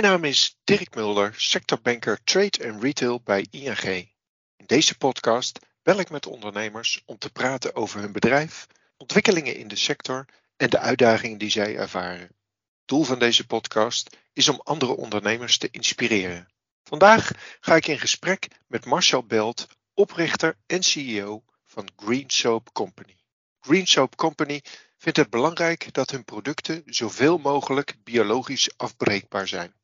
Mijn naam is Dirk Mulder, sectorbanker Trade en Retail bij ING. In deze podcast bel ik met ondernemers om te praten over hun bedrijf, ontwikkelingen in de sector en de uitdagingen die zij ervaren. Het doel van deze podcast is om andere ondernemers te inspireren. Vandaag ga ik in gesprek met Marcel Belt, oprichter en CEO van Green Soap Company. Green Soap Company vindt het belangrijk dat hun producten zoveel mogelijk biologisch afbreekbaar zijn.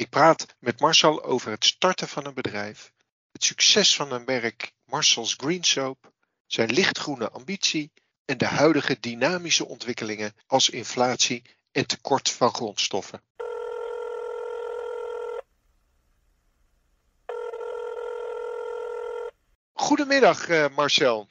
Ik praat met Marcel over het starten van een bedrijf, het succes van een merk Marcel's Green Soap, zijn lichtgroene ambitie en de huidige dynamische ontwikkelingen als inflatie en tekort van grondstoffen. Goedemiddag uh, Marcel.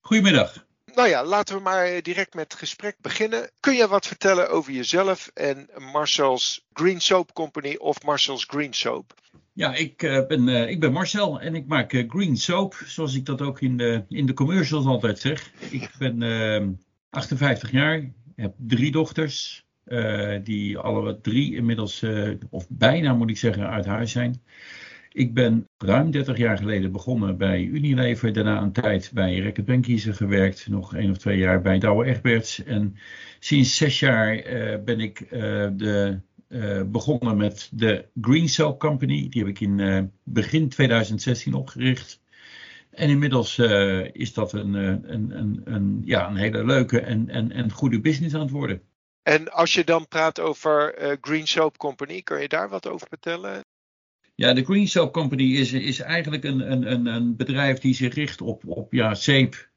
Goedemiddag. Nou ja, laten we maar direct met het gesprek beginnen. Kun je wat vertellen over jezelf en Marcel's Green Soap Company of Marcel's Green Soap? Ja, ik, uh, ben, uh, ik ben Marcel en ik maak uh, Green Soap, zoals ik dat ook in de, in de commercials altijd zeg. Ik ben 58 jaar, heb drie dochters, die alle drie inmiddels, of bijna moet ik zeggen, uit huis zijn. Ik ben ruim 30 jaar geleden begonnen bij Unilever. Daarna een tijd bij Reckitt Benckiser gewerkt. Nog één of twee jaar bij Douwe Egberts. En sinds zes jaar uh, ben ik uh, de, uh, begonnen met de Green Soap Company. Die heb ik in begin 2016 opgericht. En inmiddels is dat een, een, een, een, ja, een hele leuke en, en, en goede business aan het worden. En als je dan praat over Green Soap Company, kan je daar wat over vertellen? Ja, de Green Soap Company is, is eigenlijk een, een, een bedrijf die zich richt op, op ja, zeep.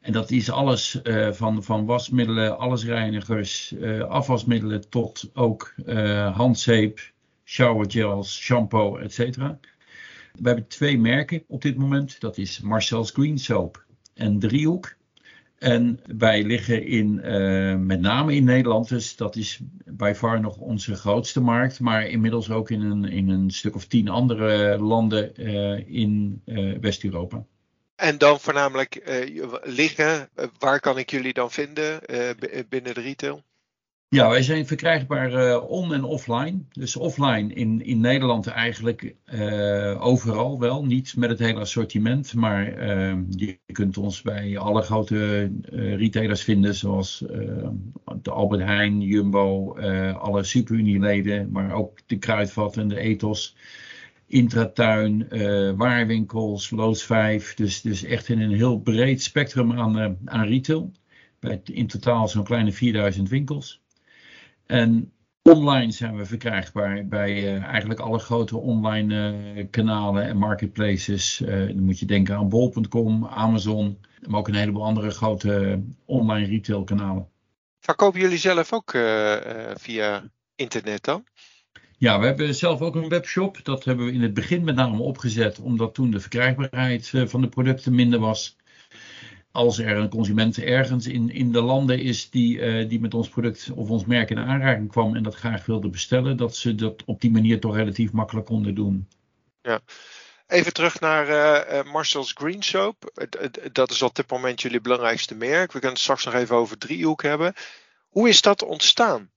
En dat is alles uh, van, van wasmiddelen, allesreinigers, uh, afwasmiddelen tot ook uh, handzeep, showergels, shampoo, etc. We hebben twee merken op dit moment. Dat is Marcel's Green Soap en Driehoek. En wij liggen in, uh, met name in Nederland, dus dat is bij far nog onze grootste markt, maar inmiddels ook in een, in een stuk of tien andere landen uh, in uh, West-Europa. En dan voornamelijk liggen, waar kan ik jullie dan vinden binnen de retail? Ja, wij zijn verkrijgbaar uh, on- en offline. Dus offline in, in Nederland eigenlijk uh, overal wel. Niet met het hele assortiment, maar uh, je kunt ons bij alle grote retailers vinden, zoals de Albert Heijn, Jumbo, alle Superunieleden, maar ook de Kruidvat en de Ethos. Intratuin, waarwinkels, Loos 5. Dus, dus echt in een heel breed spectrum aan, aan retail. Bij in totaal zo'n kleine 4000 winkels. En online zijn we verkrijgbaar bij uh, eigenlijk alle grote online uh, kanalen en marketplaces. Uh, dan moet je denken aan bol.com, Amazon, maar ook een heleboel andere grote online retail kanalen. Verkopen jullie zelf ook via internet dan? Ja, we hebben zelf ook een webshop. Dat hebben we in het begin met name opgezet, omdat toen de verkrijgbaarheid van de producten minder was als er een consument ergens in, in de landen is die, uh, die met ons product of ons merk in aanraking kwam en dat graag wilde bestellen, dat ze dat op die manier toch relatief makkelijk konden doen. Ja. Even terug naar uh, Marcel's Green Soap. Dat is op dit moment jullie belangrijkste merk. We kunnen het straks nog even over driehoek hebben. Hoe is dat ontstaan?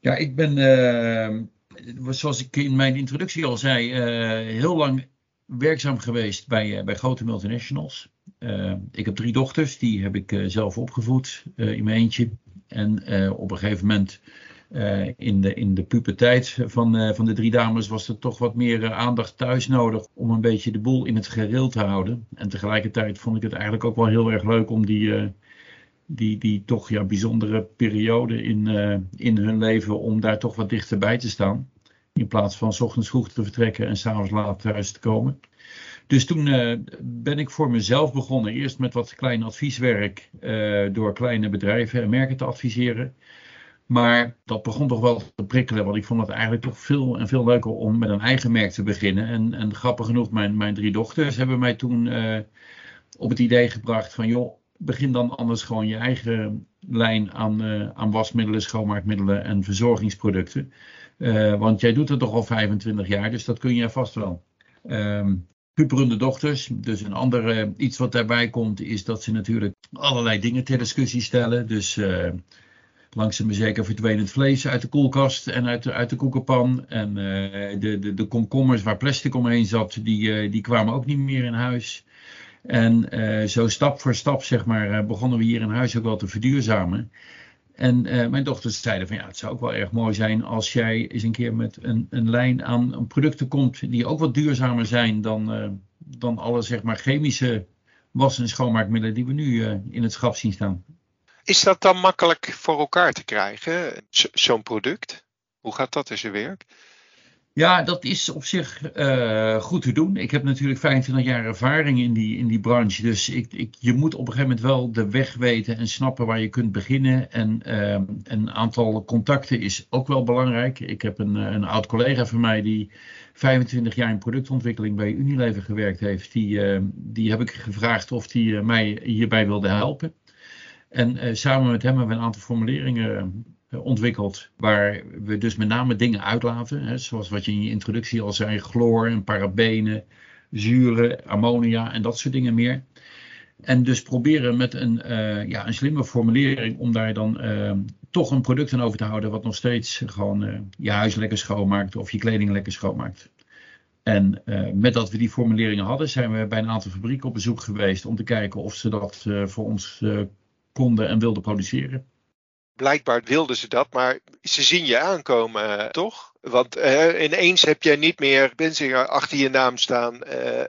Ja, ik ben, uh, zoals ik in mijn introductie al zei, heel lang werkzaam geweest bij, bij grote multinationals. Uh, ik heb drie dochters, die heb ik uh, zelf opgevoed in mijn eentje. En op een gegeven moment in, de, in de puberteit van, van de drie dames was er toch wat meer aandacht thuis nodig om een beetje de boel in het gereel te houden. En tegelijkertijd vond ik het eigenlijk ook wel heel erg leuk om die, die, die toch ja, bijzondere periode in, in hun leven, om daar toch wat dichterbij te staan. In plaats van s ochtends vroeg te vertrekken en s'avonds laat thuis te komen. Dus toen uh, ben ik voor mezelf begonnen. Eerst met wat klein advieswerk uh, door kleine bedrijven en merken te adviseren. Maar dat begon toch wel te prikkelen, want ik vond het eigenlijk toch veel en veel leuker om met een eigen merk te beginnen. En, en grappig genoeg, mijn, mijn drie dochters hebben mij toen uh, op het idee gebracht van joh, begin dan anders gewoon je eigen lijn aan, aan wasmiddelen, schoonmaakmiddelen en verzorgingsproducten. Want jij doet het toch al 25 jaar, dus dat kun je vast wel. Um, dochters. Dus een andere iets wat daarbij komt is dat ze natuurlijk allerlei dingen ter discussie stellen. Dus uh, langzaam maar zeker verdween het vlees uit de koelkast en uit de, uit de koekenpan. En de, de, de komkommers waar plastic omheen zat, die, die kwamen ook niet meer in huis. En zo stap voor stap, zeg maar, begonnen we hier in huis ook wel te verduurzamen. En uh, mijn dochters zeiden van ja, het zou ook wel erg mooi zijn als jij eens een keer met een, een lijn aan producten komt die ook wat duurzamer zijn dan, uh, dan alle zeg maar chemische was- en schoonmaakmiddelen die we nu uh, in het schap zien staan. Is dat dan makkelijk voor elkaar te krijgen, zo'n product? Hoe gaat dat in zijn werk? Ja, dat is op zich uh, goed te doen. Ik heb natuurlijk 25 jaar ervaring in die, in die branche. Dus ik, ik, je moet op een gegeven moment wel de weg weten en snappen waar je kunt beginnen. En uh, een aantal contacten is ook wel belangrijk. Ik heb een, een oud collega van mij die 25 jaar in productontwikkeling bij Unilever gewerkt heeft. Die, die heb ik gevraagd of die mij hierbij wilde helpen. En samen met hem hebben we een aantal formuleringen eh, ontwikkeld. Waar we dus met name dingen uitlaten. Hè, zoals wat je in je introductie al zei: chloor en parabenen, zuren, ammonia en dat soort dingen meer. En dus proberen met een, uh, ja, een slimme formulering om daar dan uh, toch een product aan over te houden. wat nog steeds gewoon je huis lekker schoonmaakt of je kleding lekker schoonmaakt. En met dat we die formuleringen hadden, zijn we bij een aantal fabrieken op bezoek geweest om te kijken of ze dat voor ons konden en wilden produceren blijkbaar wilden ze dat, maar ze zien je aankomen, eh, toch? Want uh, ineens heb jij niet meer Benzinger achter je naam staan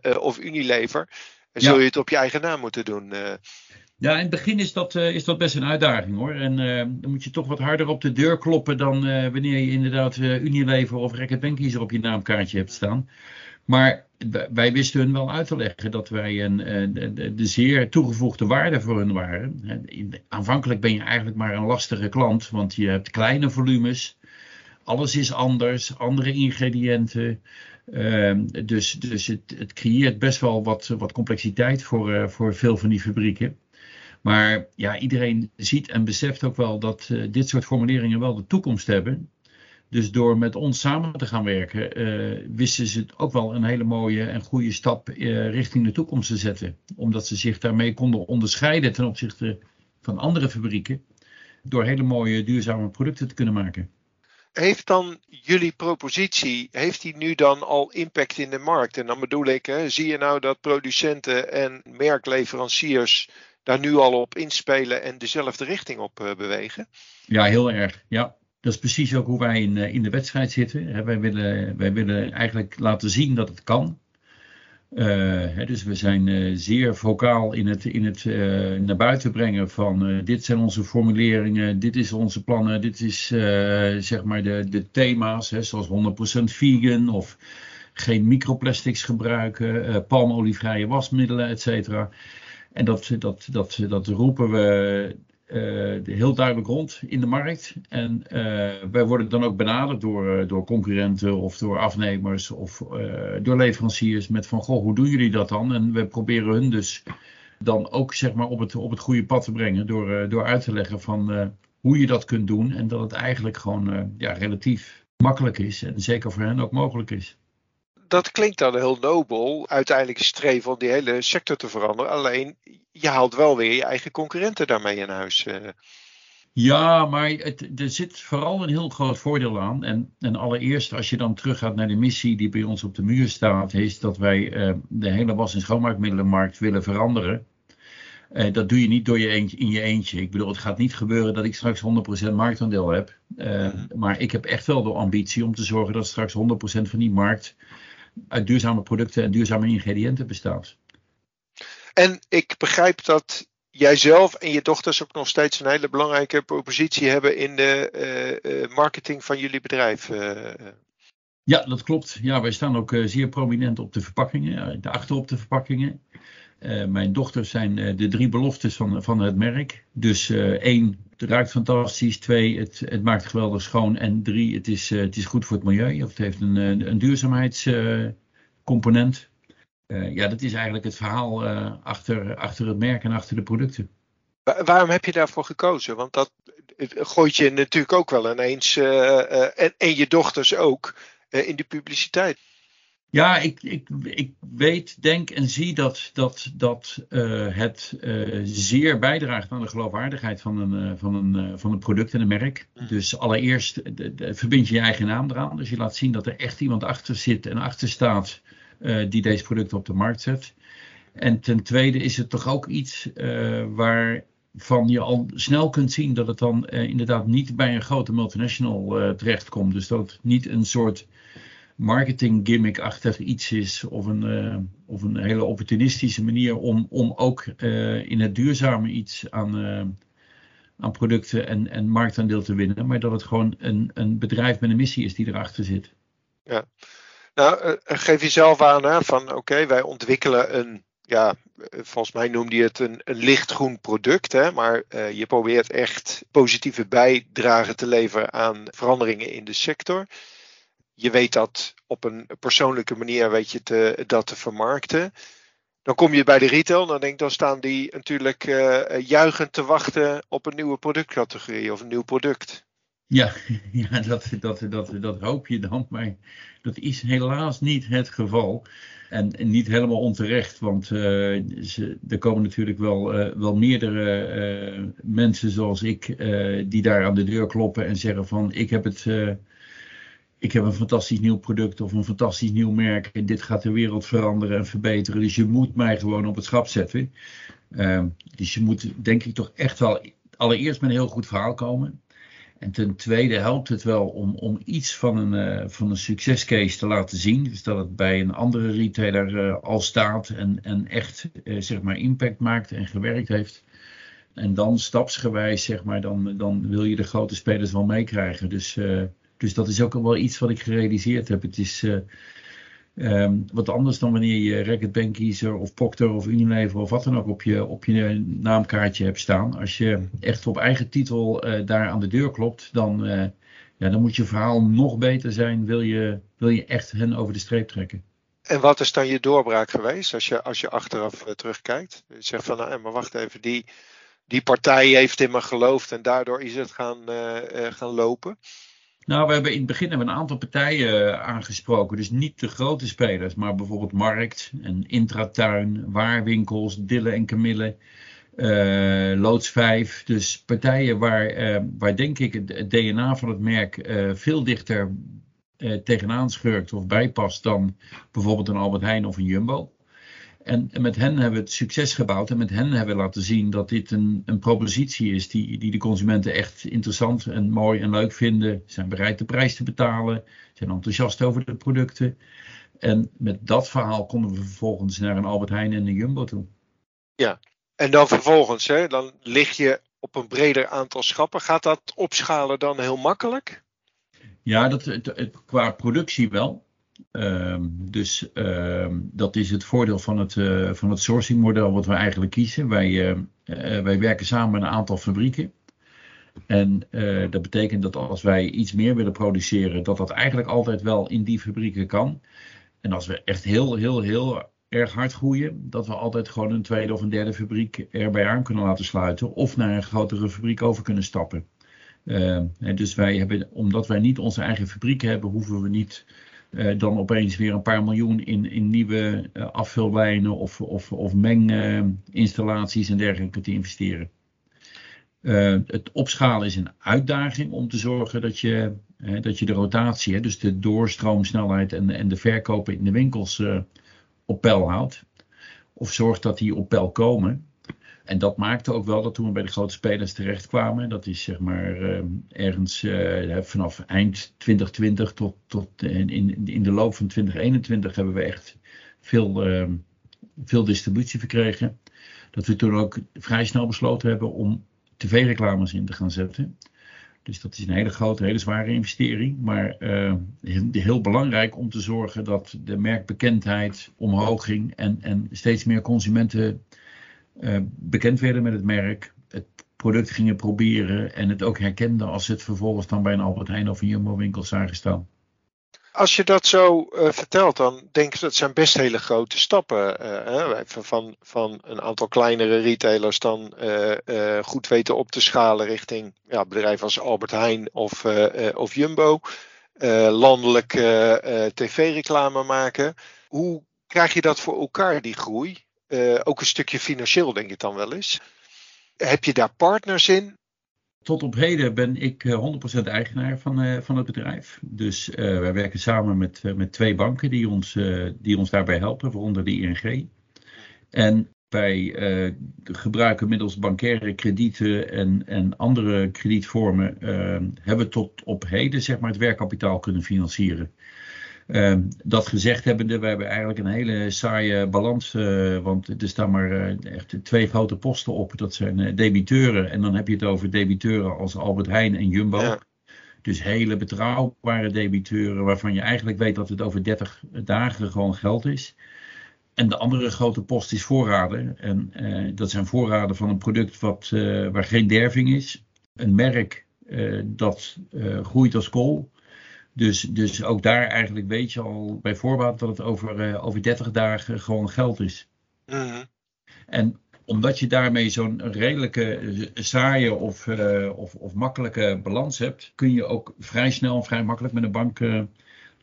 uh, of Unilever. En zul je het op je eigen naam moeten doen. Ja, in het begin is dat, is dat best een uitdaging hoor. En dan moet je toch wat harder op de deur kloppen dan wanneer je inderdaad Unilever of Reckitt Benckiser op je naamkaartje hebt staan. Maar wij wisten hun wel uit te leggen dat wij een, de, de, zeer toegevoegde waarde voor hun waren. Aanvankelijk ben je eigenlijk maar een lastige klant, want je hebt kleine volumes. Alles is anders, andere ingrediënten. Uh, dus dus het, het, creëert best wel wat, wat complexiteit voor, uh, voor veel van die fabrieken. Maar ja, iedereen ziet en beseft ook wel dat uh, dit soort formuleringen wel de toekomst hebben. Dus door met ons samen te gaan werken, uh, wisten ze het ook wel een hele mooie en goede stap uh, richting de toekomst te zetten. Omdat ze zich daarmee konden onderscheiden ten opzichte van andere fabrieken. Door hele mooie duurzame producten te kunnen maken. Heeft dan jullie propositie, heeft die nu dan al impact in de markt? En dan bedoel ik, hè, zie je nou dat producenten en merkleveranciers daar nu al op inspelen en dezelfde richting op uh, bewegen? Ja, heel erg. Ja, dat is precies ook hoe wij in, eh, in de wedstrijd zitten. Wij willen, wij willen eigenlijk laten zien dat het kan. Uh, dus we zijn uh, zeer vocaal in het, in het naar buiten brengen van dit zijn onze formuleringen, dit is onze plannen, dit is zeg maar de, de thema's, hè, zoals 100% vegan of geen microplastics gebruiken, palmolievrije wasmiddelen, et cetera. En dat, dat, dat, dat roepen we heel duidelijk rond in de markt. En uh, wij worden dan ook benaderd door, uh, door concurrenten of door afnemers of door leveranciers met van goh, hoe doen jullie dat dan? En we proberen hun dus dan ook zeg maar op het, op het goede pad te brengen door, door uit te leggen van hoe je dat kunt doen en dat het eigenlijk gewoon ja, relatief makkelijk is en zeker voor hen ook mogelijk is dat klinkt dan heel nobel. Uiteindelijk streven om die hele sector te veranderen. Alleen je haalt wel weer je eigen concurrenten daarmee in huis. Eh. Ja, maar het, er zit vooral een heel groot voordeel aan. En, en allereerst, als je dan teruggaat naar de missie die bij ons op de muur staat, is dat wij uh, de hele was- en schoonmaakmiddelenmarkt willen veranderen. Uh, dat doe je niet door je eentje, in je eentje. Ik bedoel, het gaat niet gebeuren dat ik straks 100% marktaandeel heb. Uh, Maar ik heb echt wel de ambitie om te zorgen dat straks 100% van die markt uit duurzame producten en duurzame ingrediënten bestaat. En ik begrijp dat jij zelf en je dochters ook nog steeds een hele belangrijke propositie hebben in de uh, marketing van jullie bedrijf. Uh. Ja, dat klopt. Ja, wij staan ook zeer prominent op de verpakkingen, achter op de verpakkingen. Uh, mijn dochters zijn uh, de drie beloftes van, van het merk. Dus uh, één, het ruikt fantastisch. Twee, het, het maakt geweldig schoon. En drie, het is, het is goed voor het milieu. Of het heeft een, een duurzaamheidscomponent. ja, dat is eigenlijk het verhaal achter, achter het merk en achter de producten. Waarom heb je daarvoor gekozen? Want dat gooit je natuurlijk ook wel ineens, en, en je dochters ook, in de publiciteit. Ja, ik, ik, ik weet, denk en zie dat, dat, dat uh, het uh, zeer bijdraagt aan de geloofwaardigheid van een, uh, van een, van een product en een merk. Mm. Dus allereerst de, de, verbind je je eigen naam eraan. Dus je laat zien dat er echt iemand achter zit en achter staat die deze producten op de markt zet. En ten tweede is het toch ook iets waarvan je al snel kunt zien dat het dan inderdaad niet bij een grote multinational terechtkomt. Dus dat het niet een soort marketing gimmick-achtig iets is of een, uh, of een hele opportunistische manier om, om ook uh, in het duurzame iets aan, uh, aan producten en, en marktaandeel te winnen, maar dat het gewoon een, een bedrijf met een missie is die erachter zit. Ja, nou geef je zelf aan hè, van oké, wij ontwikkelen een, ja, volgens mij noemde je het een, een lichtgroen product, hè, maar je probeert echt positieve bijdrage te leveren aan veranderingen in de sector je weet dat op een persoonlijke manier weet je te, dat te vermarkten. Dan kom je bij de retail, dan denk dan staan die natuurlijk uh, juichend te wachten op een nieuwe productcategorie of een nieuw product. Ja, ja dat, dat, dat, dat hoop je dan, maar dat is helaas niet het geval. En, niet helemaal onterecht, want uh, ze, er komen natuurlijk wel, uh, wel meerdere mensen zoals ik die daar aan de deur kloppen en zeggen van ik heb het ik heb een fantastisch nieuw product of een fantastisch nieuw merk en dit gaat de wereld veranderen en verbeteren. Dus je moet mij gewoon op het schap zetten. Uh, dus je moet denk ik toch echt wel allereerst met een heel goed verhaal komen. En ten tweede helpt het wel om, om iets van een, uh, van een succescase te laten zien. Dus dat het bij een andere retailer uh, al staat en, en echt uh, zeg maar impact maakt en gewerkt heeft. En dan stapsgewijs, zeg maar, dan, dan wil je de grote spelers wel meekrijgen. Dus dus dat is ook wel iets wat ik gerealiseerd heb. Het is uh, um, wat anders dan wanneer je Racket Bankiezer of Procter of Unilever of wat dan ook op je, op je naamkaartje hebt staan. Als je echt op eigen titel uh, daar aan de deur klopt, dan, uh, ja, dan moet je verhaal nog beter zijn. Wil je, wil je echt hen over de streep trekken. En wat is dan je doorbraak geweest als je, als je achteraf terugkijkt? Je zegt van, nou, maar wacht even, die, die partij heeft in me geloofd en daardoor is het gaan, gaan lopen. Nou, we hebben in het begin hebben een aantal partijen eh, aangesproken. Dus niet de grote spelers, maar bijvoorbeeld Markt en Intratuin, Waarwinkels, Dille en Camille, uh, Loods 5. Dus partijen waar, uh, waar denk ik het, DNA van het merk veel dichter tegenaan schurkt of bijpast dan bijvoorbeeld een Albert Heijn of een Jumbo. En, met hen hebben we het succes gebouwd en met hen hebben we laten zien dat dit een, een propositie is die, die de consumenten echt interessant en mooi en leuk vinden. Zijn bereid de prijs te betalen, zijn enthousiast over de producten. En met dat verhaal konden we vervolgens naar een Albert Heijn en een Jumbo toe. Ja, en dan vervolgens, hè, dan lig je op een breder aantal schappen. Gaat dat opschalen dan heel makkelijk? Ja, dat, het, qua productie wel. Um, dus um, dat is het voordeel van het, uh, van het sourcing model wat we eigenlijk kiezen. Wij, uh, uh, wij werken samen met een aantal fabrieken. En dat betekent dat als wij iets meer willen produceren, dat dat eigenlijk altijd wel in die fabrieken kan. En als we echt heel, heel, heel erg hard groeien, dat we altijd gewoon een tweede of een derde fabriek erbij aan kunnen laten sluiten. Of naar een grotere fabriek over kunnen stappen. Uh, dus wij hebben, omdat wij niet onze eigen fabriek hebben, hoeven we niet uh, dan opeens weer een paar miljoen in, in nieuwe uh, afvullijnen of, of, of menginstallaties en dergelijke te investeren. Het opschalen is een uitdaging om te zorgen dat je, dat je de rotatie, dus de doorstroomsnelheid en, en de verkopen in de winkels op peil houdt. Of zorgt dat die op peil komen. En dat maakte ook wel dat toen we bij de grote spelers terechtkwamen, dat is zeg maar uh, ergens uh, vanaf eind 2020 tot, tot in, in de loop van 2021 hebben we echt veel, uh, veel distributie verkregen. Dat we toen ook vrij snel besloten hebben om tv-reclames in te gaan zetten. Dus dat is een hele grote, hele zware investering. Maar heel belangrijk om te zorgen dat de merkbekendheid omhoog ging en, en steeds meer consumenten bekend werden met het merk, het product gingen proberen en het ook herkenden als ze het vervolgens dan bij een Albert Heijn of een Jumbo winkel zagen staan. Als je dat zo uh, vertelt, dan denk ik dat zijn best hele grote stappen. Uh, van, van een aantal kleinere retailers dan goed weten op te schalen richting ja, bedrijven als Albert Heijn of, of Jumbo. landelijk tv-reclame maken. Hoe krijg je dat voor elkaar, die groei? Ook een stukje financieel, denk ik dan wel eens. Heb je daar partners in? Tot op heden ben ik 100% eigenaar van, van het bedrijf. Dus wij werken samen met, met twee banken die ons, die ons daarbij helpen, waaronder de ING. En wij gebruiken middels bankaire kredieten en, en andere kredietvormen, hebben tot op heden zeg maar, het werkkapitaal kunnen financieren. Uh, dat gezegd hebbende, we hebben eigenlijk een hele saaie balans, want er staan maar echt twee grote posten op. Dat zijn debiteuren en dan heb je het over debiteuren als Albert Heijn en Jumbo. Ja. Dus hele betrouwbare debiteuren waarvan je eigenlijk weet dat het over 30 dagen gewoon geld is. En de andere grote post is voorraden. En uh, dat zijn voorraden van een product wat, uh, waar geen derving is. Een merk uh, dat groeit als kool. Dus, dus ook daar eigenlijk weet je al bij voorbaat dat het over, over 30 dagen gewoon geld is. -huh. En omdat je daarmee zo'n redelijke saaie of, of, of makkelijke balans hebt, kun je ook vrij snel en vrij makkelijk met een bank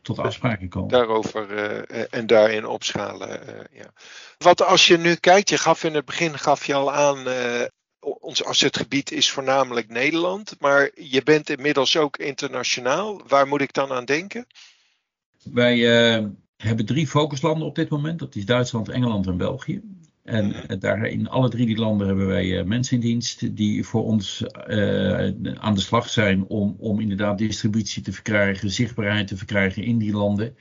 tot afspraken komen. Daarover uh, en daarin opschalen. Uh, ja. Wat als je nu kijkt, je gaf in het begin gaf je al aan, uh, ons assetgebied is voornamelijk Nederland, maar je bent inmiddels ook internationaal. Waar moet ik dan aan denken? Wij hebben drie focuslanden op dit moment. Dat is Duitsland, Engeland en België. En mhm. daar in alle drie die landen hebben wij mensen in dienst die voor ons uh, aan de slag zijn om, om inderdaad distributie te verkrijgen, zichtbaarheid te verkrijgen in die landen.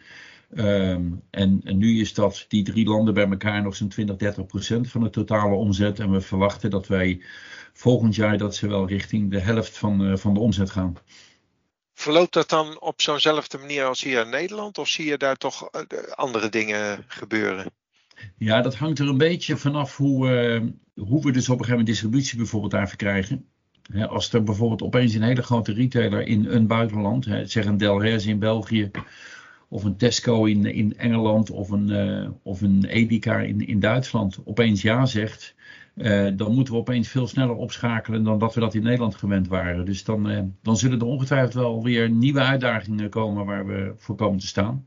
Um, en, en, nu is dat die drie landen bij elkaar nog zo'n 20, 30 procent van de totale omzet. En we verwachten dat wij volgend jaar dat ze wel richting de helft van, uh, van de omzet gaan. Verloopt dat dan op zo'nzelfde manier als hier in Nederland? Of zie je daar toch andere dingen gebeuren? Ja, dat hangt er een beetje vanaf hoe, uh, hoe we dus op een gegeven moment distributie bijvoorbeeld daar verkrijgen. He, als er bijvoorbeeld opeens een hele grote retailer in een buitenland, he, zeg een Delhaize in België, of een Tesco in, in Engeland, of een, uh, of een Edeka in, in Duitsland, opeens ja zegt, uh, dan moeten we opeens veel sneller opschakelen dan dat we dat in Nederland gewend waren. Dus dan, dan zullen er ongetwijfeld wel weer nieuwe uitdagingen komen waar we voor komen te staan.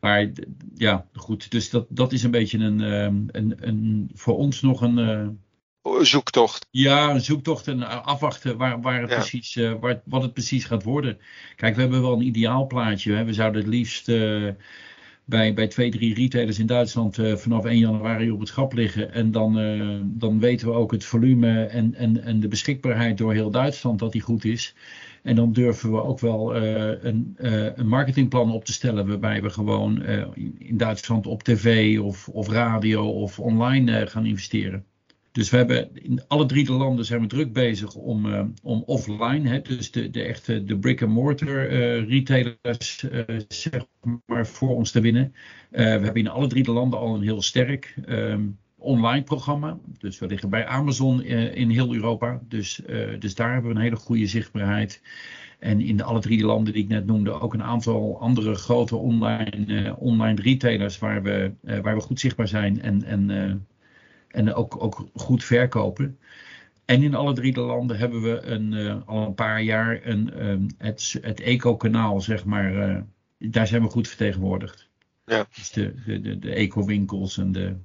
Maar ja, goed. Dus dat, dat is een beetje een, een, een voor ons nog een. Zoektocht. Ja, een zoektocht en afwachten waar, waar het precies, uh, waar, wat het precies gaat worden. Kijk, we hebben wel een ideaal plaatje. Hè. We zouden het liefst uh, bij, bij twee, drie retailers in Duitsland vanaf 1 januari op het schap liggen. En dan, dan weten we ook het volume en, en, en de beschikbaarheid door heel Duitsland dat die goed is. En dan durven we ook wel een, een, marketingplan op te stellen waarbij we gewoon in Duitsland op tv of, of radio of online gaan investeren. Dus we hebben in alle drie de landen zijn we druk bezig om, om offline, hè, dus de, de echte de brick-and-mortar retailers zeg maar voor ons te winnen. we hebben in alle drie de landen al een heel sterk um, online programma. Dus we liggen bij Amazon in heel Europa. Dus, dus daar hebben we een hele goede zichtbaarheid. En in de alle drie landen die ik net noemde, ook een aantal andere grote online, online retailers waar we, waar we goed zichtbaar zijn en, en, en ook, ook goed verkopen. En in alle drie de landen hebben we een, al een paar jaar een, um, het, het eco-kanaal, zeg maar. daar zijn we goed vertegenwoordigd. Ja. Dus de, de, de, de eco-winkels en de,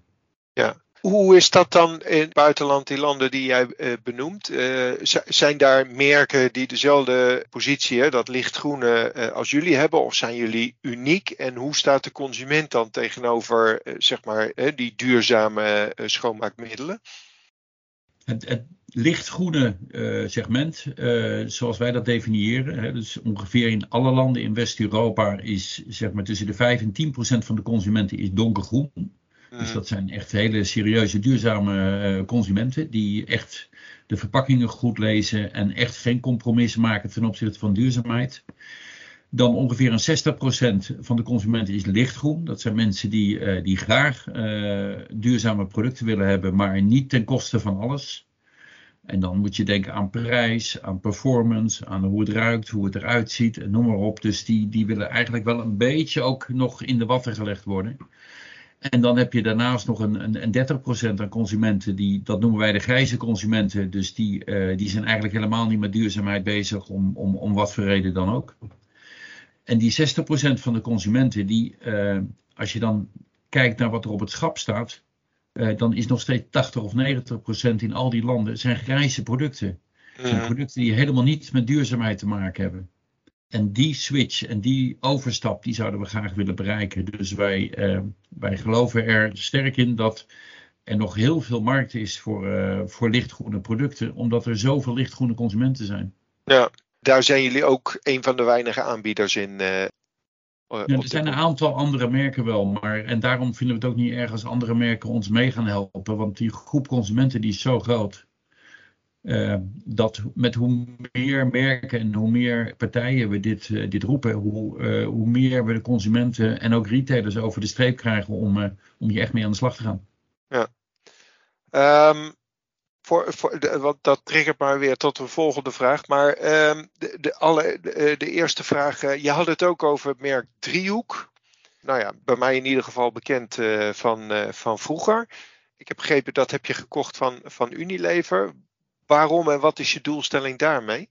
ja. Hoe is dat dan in het buitenland, die landen die jij uh, benoemt? Uh, zijn daar merken die dezelfde positie, dat lichtgroene, uh, als jullie hebben? Of zijn jullie uniek? En hoe staat de consument dan tegenover zeg maar, die duurzame schoonmaakmiddelen? Het, het lichtgroene segment, zoals wij dat definiëren, hè, dus ongeveer in alle landen in West-Europa is zeg maar, tussen de 5 en 10 procent van de consumenten is donkergroen. Dus dat zijn echt hele serieuze, duurzame uh, consumenten die echt de verpakkingen goed lezen en echt geen compromissen maken ten opzichte van duurzaamheid. Dan ongeveer een 60% van de consumenten is lichtgroen. Dat zijn mensen die, uh, die graag uh, duurzame producten willen hebben, maar niet ten koste van alles. En dan moet je denken aan prijs, aan performance, aan hoe het ruikt, hoe het eruit ziet, noem maar op. Dus die, die willen eigenlijk wel een beetje ook nog in de watten gelegd worden. En dan heb je daarnaast nog een, een, een 30% aan consumenten, die, dat noemen wij de grijze consumenten. Dus die, uh, die zijn eigenlijk helemaal niet met duurzaamheid bezig, om, om, om wat voor reden dan ook. En die 60% van de consumenten, die, uh, als je dan kijkt naar wat er op het schap staat, uh, dan is nog steeds 80 of 90% in al die landen zijn grijze producten. Zijn producten die helemaal niets met duurzaamheid te maken hebben. En die switch en die overstap, die zouden we graag willen bereiken. Dus wij, uh, wij geloven er sterk in dat er nog heel veel markt is voor, uh, voor lichtgroene producten, omdat er zoveel lichtgroene consumenten zijn. Ja, daar zijn jullie ook een van de weinige aanbieders in. Uh, ja, er zijn een aantal andere merken wel, maar en daarom vinden we het ook niet erg als andere merken ons mee gaan helpen, want die groep consumenten die is zo groot. Uh, dat met hoe meer merken en hoe meer partijen we dit, uh, dit roepen, hoe, uh, hoe meer we de consumenten en ook retailers over de streep krijgen om, om hier echt mee aan de slag te gaan. Ja. Um, voor, want dat triggert maar weer tot een volgende vraag. Maar um, de, de, alle, de, eerste vraag, je had het ook over het merk Driehoek. Nou ja, bij mij in ieder geval bekend van, van vroeger. Ik heb begrepen dat heb je gekocht van, van Unilever. Waarom en wat is je doelstelling daarmee?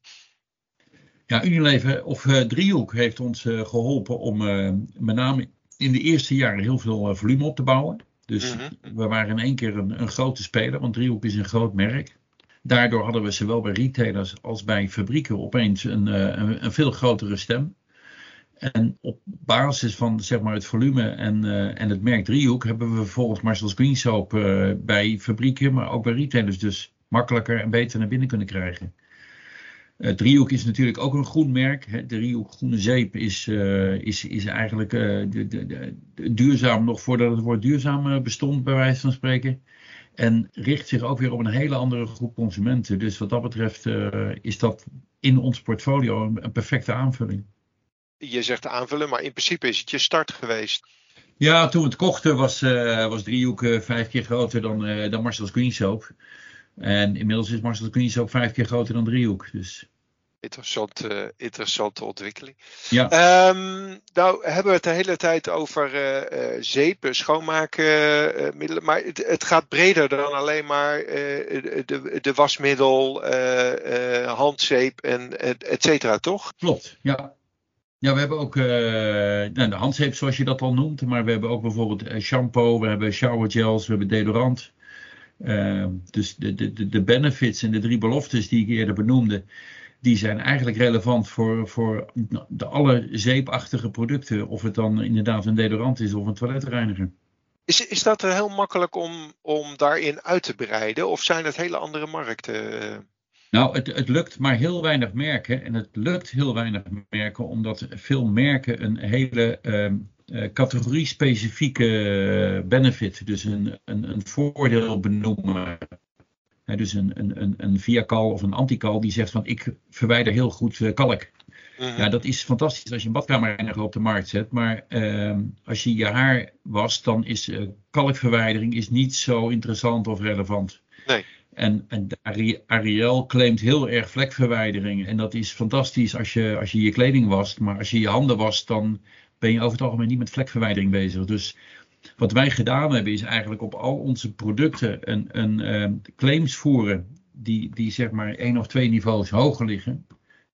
Ja, Unilever of uh, Driehoek heeft ons uh, geholpen om uh, met name in de eerste jaren heel veel volume op te bouwen. Dus mm-hmm. we waren in één keer een, een, grote speler, want Driehoek is een groot merk. Daardoor hadden we zowel bij retailers als bij fabrieken opeens een, een, een veel grotere stem. En op basis van zeg maar, het volume en, en het merk Driehoek hebben we vervolgens Marcel's Green Soap bij fabrieken, maar ook bij retailers dus makkelijker en beter naar binnen kunnen krijgen. Uh, driehoek is natuurlijk ook een groen merk. Hè. De driehoek groene zeep is, uh, is, is eigenlijk uh, de, de, de, duurzaam nog voordat het woord duurzaam bestond, bij wijze van spreken. En richt zich ook weer op een hele andere groep consumenten. Dus wat dat betreft is dat in ons portfolio een, een, perfecte aanvulling. Je zegt aanvullen, maar in principe is het je start geweest. Ja, toen we het kochten was, was driehoek vijf keer groter dan, dan Marcel's Green Soap. En inmiddels is Marcel Queens ook vijf keer groter dan driehoek. Dus. Interessant, uh, interessante ontwikkeling. Ja. Um, nou hebben we het de hele tijd over uh, uh, zeepen, schoonmaakmiddelen. maar het, het, gaat breder dan alleen maar de, de, wasmiddel, handzeep en et cetera, toch? Klopt, ja. Ja, we hebben ook nou, de handzeep zoals je dat al noemt. Maar we hebben ook bijvoorbeeld shampoo, we hebben showergels, we hebben deodorant. Uh, dus de, de, de benefits en de drie beloftes die ik eerder benoemde, die zijn eigenlijk relevant voor, voor de alle zeepachtige producten. Of het dan inderdaad een deodorant is of een toiletreiniger. Is, is dat heel makkelijk om, om daarin uit te breiden? Of zijn het hele andere markten? Nou, het, het lukt maar heel weinig merken. En het lukt heel weinig merken omdat veel merken een hele uh, categorie-specifieke eh, benefit, dus een, een, een voordeel benoemen. dus een, een, een via-cal of een anti-cal die zegt van ik verwijder heel goed uh, kalk. Mhm. Ja, dat is fantastisch als je een badkamerreiniger op de markt zet. Maar uh, als je je haar wast, dan is uh, kalkverwijdering is niet zo interessant of relevant. Nee. En, en Ariel claimt heel erg vlekverwijdering. En dat is fantastisch als je, als je je kleding wast. Maar als je je handen wast, dan ben je over het algemeen niet met vlekverwijdering bezig. Dus wat wij gedaan hebben is eigenlijk op al onze producten een, een uh, claims voeren die, die zeg maar één of twee niveaus hoger liggen.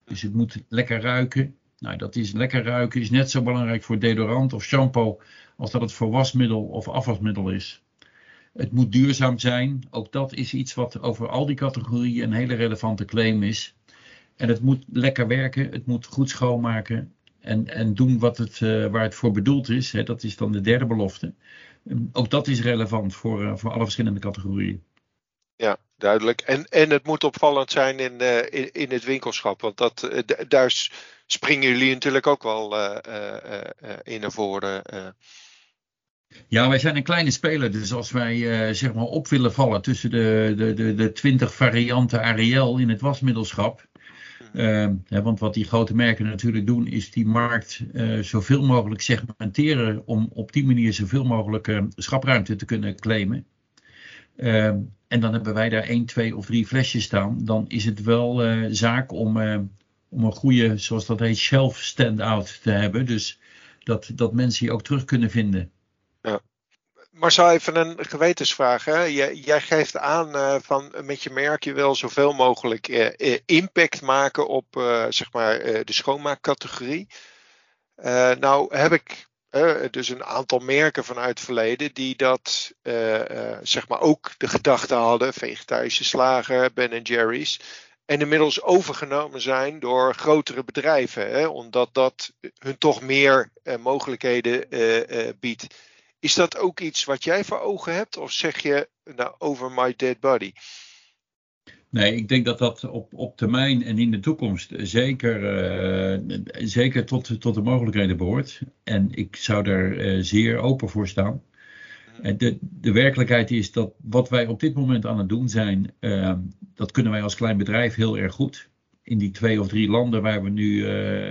Dus het moet lekker ruiken. Nou, dat is lekker ruiken is net zo belangrijk voor deodorant of shampoo als dat het voor wasmiddel of afwasmiddel is. Het moet duurzaam zijn. Ook dat is iets wat over al die categorieën een hele relevante claim is. En het moet lekker werken. Het moet goed schoonmaken en, en doen wat het, uh, waar het voor bedoeld is. Hè, dat is dan de derde belofte. Um, ook dat is relevant voor, uh, voor alle verschillende categorieën. Ja, duidelijk. En, en het moet opvallend zijn in, uh, in, in, het winkelschap. Want dat, daar springen jullie natuurlijk ook wel in naar voren. Ja, wij zijn een kleine speler. Dus als wij zeg maar op willen vallen tussen de, de, de, de 20 varianten Ariel in het wasmiddelschap uh, want wat die grote merken natuurlijk doen, is die markt uh, zoveel mogelijk segmenteren om op die manier zoveel mogelijk uh, schapruimte te kunnen claimen. Ehm, en dan hebben wij daar één, twee of drie flesjes staan. Dan is het wel eh, zaak om, om een goede, zoals dat heet, shelf stand-out te hebben. Dus dat, dat mensen je ook terug kunnen vinden. Marcel, even een gewetensvraag. Hè? Jij, jij geeft aan uh, van met je merk je wil zoveel mogelijk uh, impact maken op zeg maar, de schoonmaakcategorie. nou heb ik dus een aantal merken vanuit het verleden die dat, zeg maar, ook de gedachte hadden, vegetarische slager, Ben Jerry's, en inmiddels overgenomen zijn door grotere bedrijven, hè, omdat dat hun toch meer mogelijkheden biedt. Is dat ook iets wat jij voor ogen hebt, of zeg je nou, over my dead body? Nee, ik denk dat dat op, op termijn en in de toekomst zeker, uh, zeker tot, tot de mogelijkheden behoort. En ik zou daar uh, zeer open voor staan. Mhm. De, de werkelijkheid is dat wat wij op dit moment aan het doen zijn, uh, dat kunnen wij als klein bedrijf heel erg goed. In die twee of drie landen waar we nu,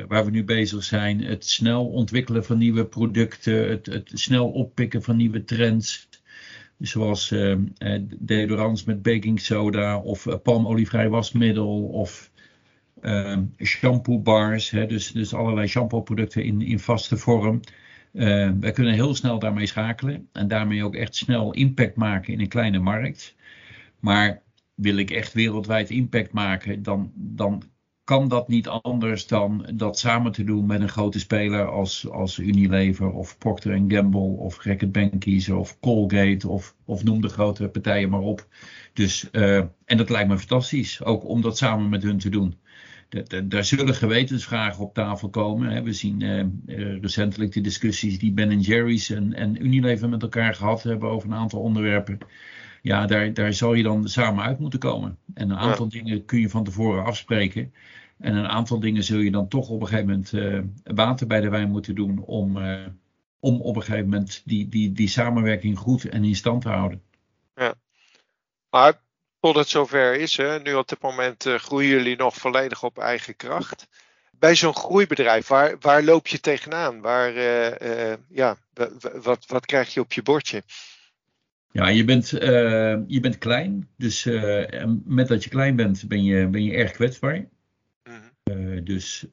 waar we nu bezig zijn, het snel ontwikkelen van nieuwe producten, het, het snel oppikken van nieuwe trends, Zoals uh, deodorants met baking soda of uh, palmolievrij wasmiddel of uh, shampoo bars. Hè, dus, dus allerlei shampoo producten in, in vaste vorm. Uh, wij kunnen heel snel daarmee schakelen en daarmee ook echt snel impact maken in een kleine markt. Maar wil ik echt wereldwijd impact maken, dan, dan kan dat niet anders dan dat samen te doen met een grote speler als, als Unilever of Procter Gamble of Reckitt of Colgate of, of noem de grote partijen maar op. Dus, uh, en dat lijkt me fantastisch, ook om dat samen met hun te doen. Daar zullen gewetensvragen op tafel komen. We zien uh, recentelijk de discussies die Ben Jerry's en Unilever met elkaar gehad hebben over een aantal onderwerpen ja, daar, daar zal je dan samen uit moeten komen. En een aantal dingen kun je van tevoren afspreken. En een aantal dingen zul je dan toch op een gegeven moment uh, water bij de wijn moeten doen om, uh, om op een gegeven moment die, die, die samenwerking goed en in stand te houden. Ja, maar tot het zover is, hè, nu op dit moment uh, groeien jullie nog volledig op eigen kracht. Bij zo'n groeibedrijf, waar, waar loop je tegenaan? Waar, ja, wat, wat krijg je op je bordje? Ja, je bent, je bent klein. Dus met dat je klein bent, ben je, ben je erg kwetsbaar. Uh, dus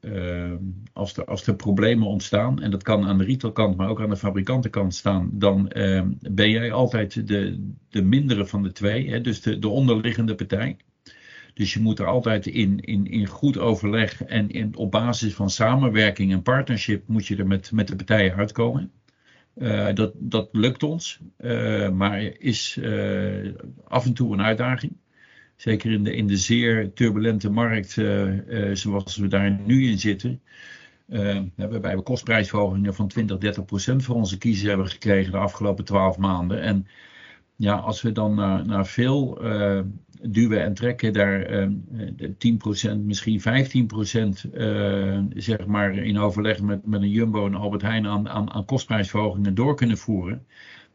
als, er, als er problemen ontstaan, en dat kan aan de retailkant, maar ook aan de fabrikantenkant staan, dan ben jij altijd de, de mindere van de twee, hè, dus de, de onderliggende partij. Dus je moet er altijd in, in, in goed overleg en in, op basis van samenwerking en partnership moet je er met, met de partijen uitkomen. Uh, dat, dat lukt ons, uh, maar is uh, af en toe een uitdaging. Zeker in de, in de zeer turbulente markt zoals we daar nu in zitten. Uh, waarbij we kostprijsverhogingen van 20, 30 procent voor onze kiezers hebben gekregen de afgelopen 12 maanden. En ja, als we dan naar, naar veel duwen en trekken, daar 10 procent, misschien 15 procent, zeg maar in overleg met, met een Jumbo en Albert Heijn aan, aan, kostprijsverhogingen door kunnen voeren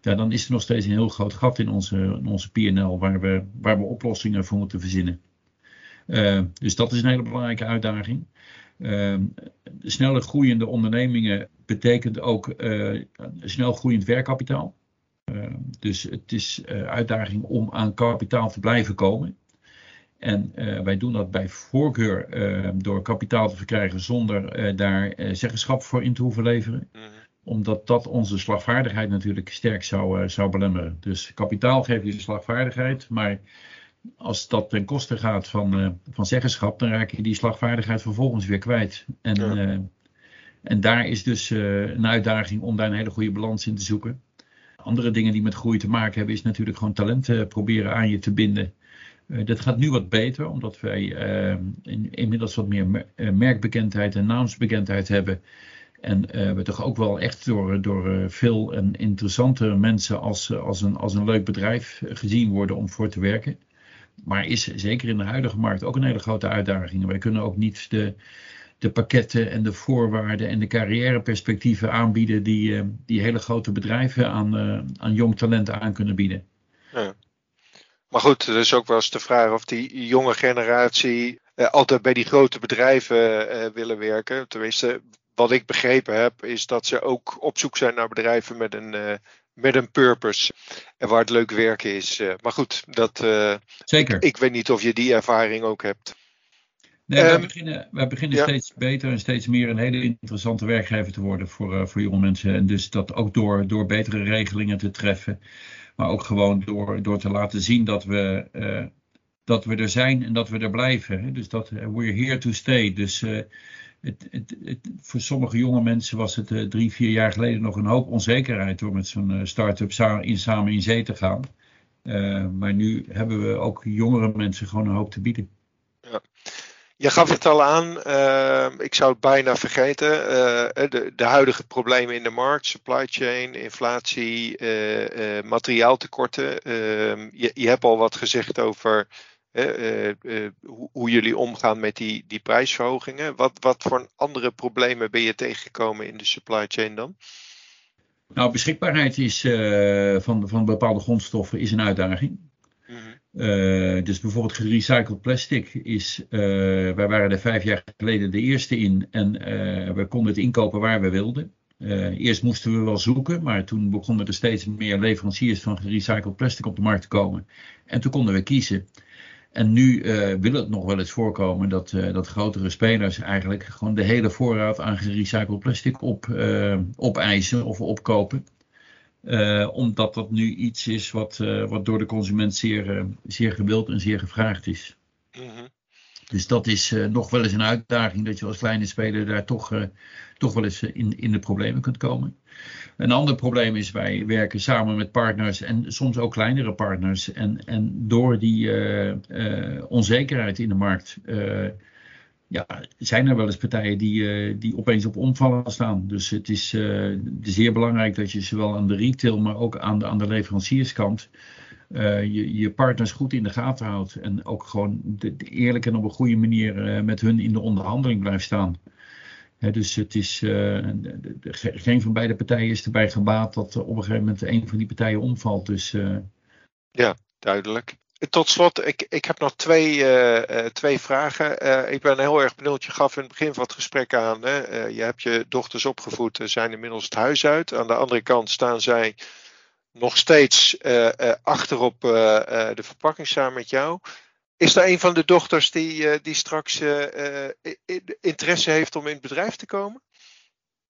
ja, dan is er nog steeds een heel groot gat in onze, in onze PNL waar we, waar we oplossingen voor moeten verzinnen. Dus dat is een hele belangrijke uitdaging. Uh, sneller groeiende ondernemingen betekent ook snel groeiend werkkapitaal. Dus het is uitdaging om aan kapitaal te blijven komen. En wij doen dat bij voorkeur door kapitaal te verkrijgen zonder daar zeggenschap voor in te hoeven leveren. Mhm omdat dat onze slagvaardigheid natuurlijk sterk zou, zou belemmeren. Dus kapitaal geeft je slagvaardigheid, maar als dat ten koste gaat van, van zeggenschap, dan raak je die slagvaardigheid vervolgens weer kwijt. En, en daar is dus een uitdaging om daar een hele goede balans in te zoeken. Andere dingen die met groei te maken hebben, is natuurlijk gewoon talenten proberen aan je te binden. dat gaat nu wat beter, omdat wij in, inmiddels wat meer merkbekendheid en naamsbekendheid hebben. En we toch ook wel echt door, door veel en interessante mensen als, als, een, als een leuk bedrijf gezien worden om voor te werken. Maar is zeker in de huidige markt ook een hele grote uitdaging. Wij kunnen ook niet de, de pakketten en de voorwaarden en de carrièreperspectieven aanbieden die, uh, die hele grote bedrijven aan, aan jong talenten aan kunnen bieden. Ja. Maar goed, er is ook wel eens de vraag of die jonge generatie altijd bij die grote bedrijven willen werken. Tenminste, wat ik begrepen heb, is dat ze ook op zoek zijn naar bedrijven met een, uh, met een purpose. En waar het leuk werken is. Maar goed, dat, Zeker. Ik, ik, weet niet of je die ervaring ook hebt. Nee, um, wij beginnen, wij beginnen ja. steeds beter en steeds meer een hele interessante werkgever te worden voor, voor jonge mensen. En dus dat ook door, door betere regelingen te treffen. Maar ook gewoon door, door te laten zien dat we, dat we er zijn en dat we er blijven. Dus dat we're here to stay. Dus het, het, het, voor sommige jonge mensen was het drie, vier jaar geleden nog een hoop onzekerheid door met zo'n start-up sa in, samen in zee te gaan. Maar nu hebben we ook jongere mensen gewoon een hoop te bieden. Je gaf het al aan, ik zou het bijna vergeten. De, de, huidige problemen in de markt, supply chain, inflatie, materiaaltekorten. Je, je hebt al wat gezegd over uh, hoe jullie omgaan met die, die prijsverhogingen. Wat, wat voor andere problemen ben je tegengekomen in de supply chain dan? Nou, beschikbaarheid is, van, van bepaalde grondstoffen is een uitdaging. -hmm. dus bijvoorbeeld gerecycled plastic is, wij waren er vijf jaar geleden de eerste in en we konden het inkopen waar we wilden. eerst moesten we wel zoeken, maar toen begonnen er steeds meer leveranciers van gerecycled plastic op de markt te komen. En toen konden we kiezen. En nu uh, wil het nog wel eens voorkomen dat, uh, dat grotere spelers eigenlijk gewoon de hele voorraad aan gerecycled plastic op, uh, opeisen of opkopen. Omdat dat nu iets is wat, wat door de consument zeer, zeer gewild en zeer gevraagd is. Mm -hmm. Dus dat is nog wel eens een uitdaging dat je als kleine speler daar toch, toch wel eens in, in de problemen kunt komen. Een ander probleem is, wij werken samen met partners en soms ook kleinere partners. En, en door die onzekerheid in de markt ja, zijn er wel eens partijen die, die opeens op omvallen staan. Dus het is zeer belangrijk dat je zowel aan de retail, maar ook aan de, aan de leverancierskant je, je partners goed in de gaten houdt. En ook gewoon de, de eerlijk en op een goede manier met hun in de onderhandeling blijft staan dus het is, uh, geen van beide partijen is erbij gebaat dat op een gegeven moment een van die partijen omvalt. Dus, uh... Ja, duidelijk. Tot slot, ik, ik heb nog twee, uh, twee vragen. ik ben heel erg benieuwd, je gaf in het begin van het gesprek aan. Hè? je hebt je dochters opgevoed, zijn inmiddels het huis uit. Aan de andere kant staan zij nog steeds achter op de verpakking samen met jou. Is er een van de dochters die, die straks interesse heeft om in het bedrijf te komen?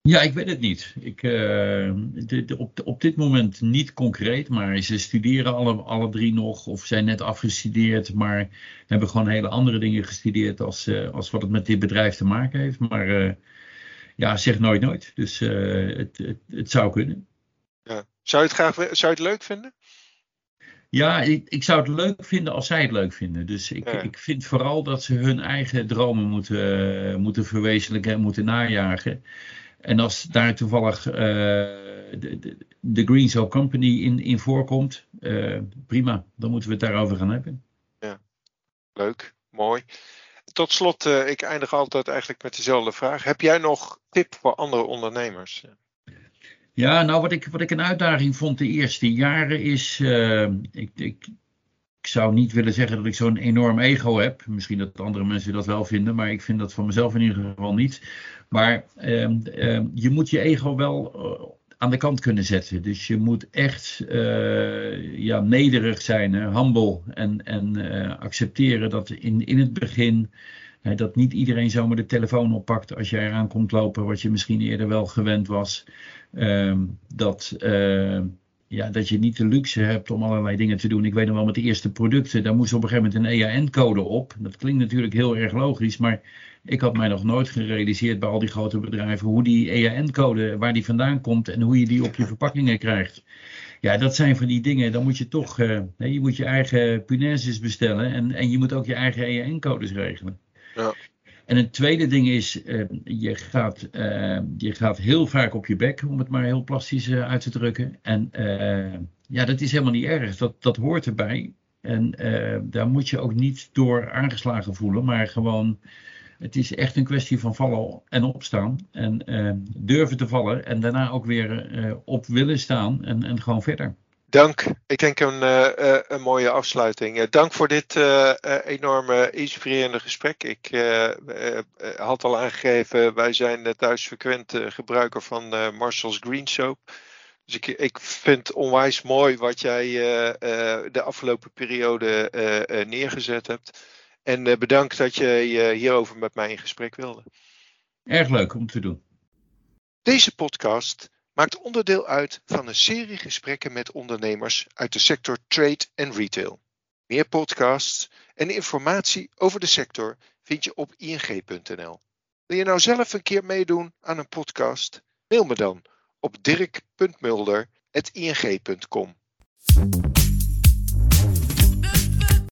Ja, ik weet het niet. Ik, de, op, op dit moment niet concreet, maar ze studeren alle, alle drie nog of zijn net afgestudeerd, maar hebben gewoon hele andere dingen gestudeerd als, als wat het met dit bedrijf te maken heeft. Maar ja, zeg nooit nooit. Dus het, het, het, zou kunnen. Ja. Zou, je het graag, zou je het leuk vinden? Ja, ik, ik, zou het leuk vinden als zij het leuk vinden. Dus ik, ik vind vooral dat ze hun eigen dromen moeten, moeten verwezenlijken en moeten najagen. En als daar toevallig uh, de, de, de, Green Cell Company in, in voorkomt, uh, prima, dan moeten we het daarover gaan hebben. Ja, leuk, mooi. Tot slot, uh, ik eindig altijd eigenlijk met dezelfde vraag. Heb jij nog tip voor andere ondernemers? Ja, nou wat ik, wat ik een uitdaging vond de eerste jaren is, uh, ik, ik zou niet willen zeggen dat ik zo'n enorm ego heb. Misschien dat andere mensen dat wel vinden, maar ik vind dat van mezelf in ieder geval niet. Maar uh, uh, je moet je ego wel eh, aan de kant kunnen zetten. Dus je moet echt uh, ja, nederig zijn, humble en, en uh, accepteren dat in, in het begin dat niet iedereen zomaar de telefoon oppakt als jij eraan komt lopen, wat je misschien eerder wel gewend was. Ehm, dat, ja, dat je niet de luxe hebt om allerlei dingen te doen. Ik weet nog wel met de eerste producten, daar moest op een gegeven moment een EAN-code op. Dat klinkt natuurlijk heel erg logisch, maar ik had mij nog nooit gerealiseerd bij al die grote bedrijven hoe die EAN-code, waar die vandaan komt en hoe je die op je verpakkingen krijgt. Ja, dat zijn van die dingen, dan moet je toch, uh, je moet je eigen punaises bestellen en, en je moet ook je eigen EAN-codes regelen. Ja. En een tweede ding is, uh, je, gaat, uh, je gaat heel vaak op je bek, om het maar heel plastisch uh, uit te drukken. En ja, dat is helemaal niet erg, dat, dat hoort erbij. En daar moet je ook niet door aangeslagen voelen, maar gewoon, het is echt een kwestie van vallen en opstaan. En durven te vallen en daarna ook weer op willen staan en, en gewoon verder. Dank. Ik denk een, uh, een mooie afsluiting. Uh, dank voor dit uh, enorme inspirerende gesprek. Ik had al aangegeven, wij zijn thuis frequent gebruiker van Marshall's Green Soap. Dus ik, ik vind het onwijs mooi wat jij de afgelopen periode neergezet hebt. En bedankt dat je hierover met mij in gesprek wilde. Erg leuk om te doen. Deze podcast maakt onderdeel uit van een serie gesprekken met ondernemers uit de sector trade en retail. Meer podcasts en informatie over de sector vind je op ing.nl. Wil je nou zelf een keer meedoen aan een podcast? Mail me dan op dirk.mulder.ing.com.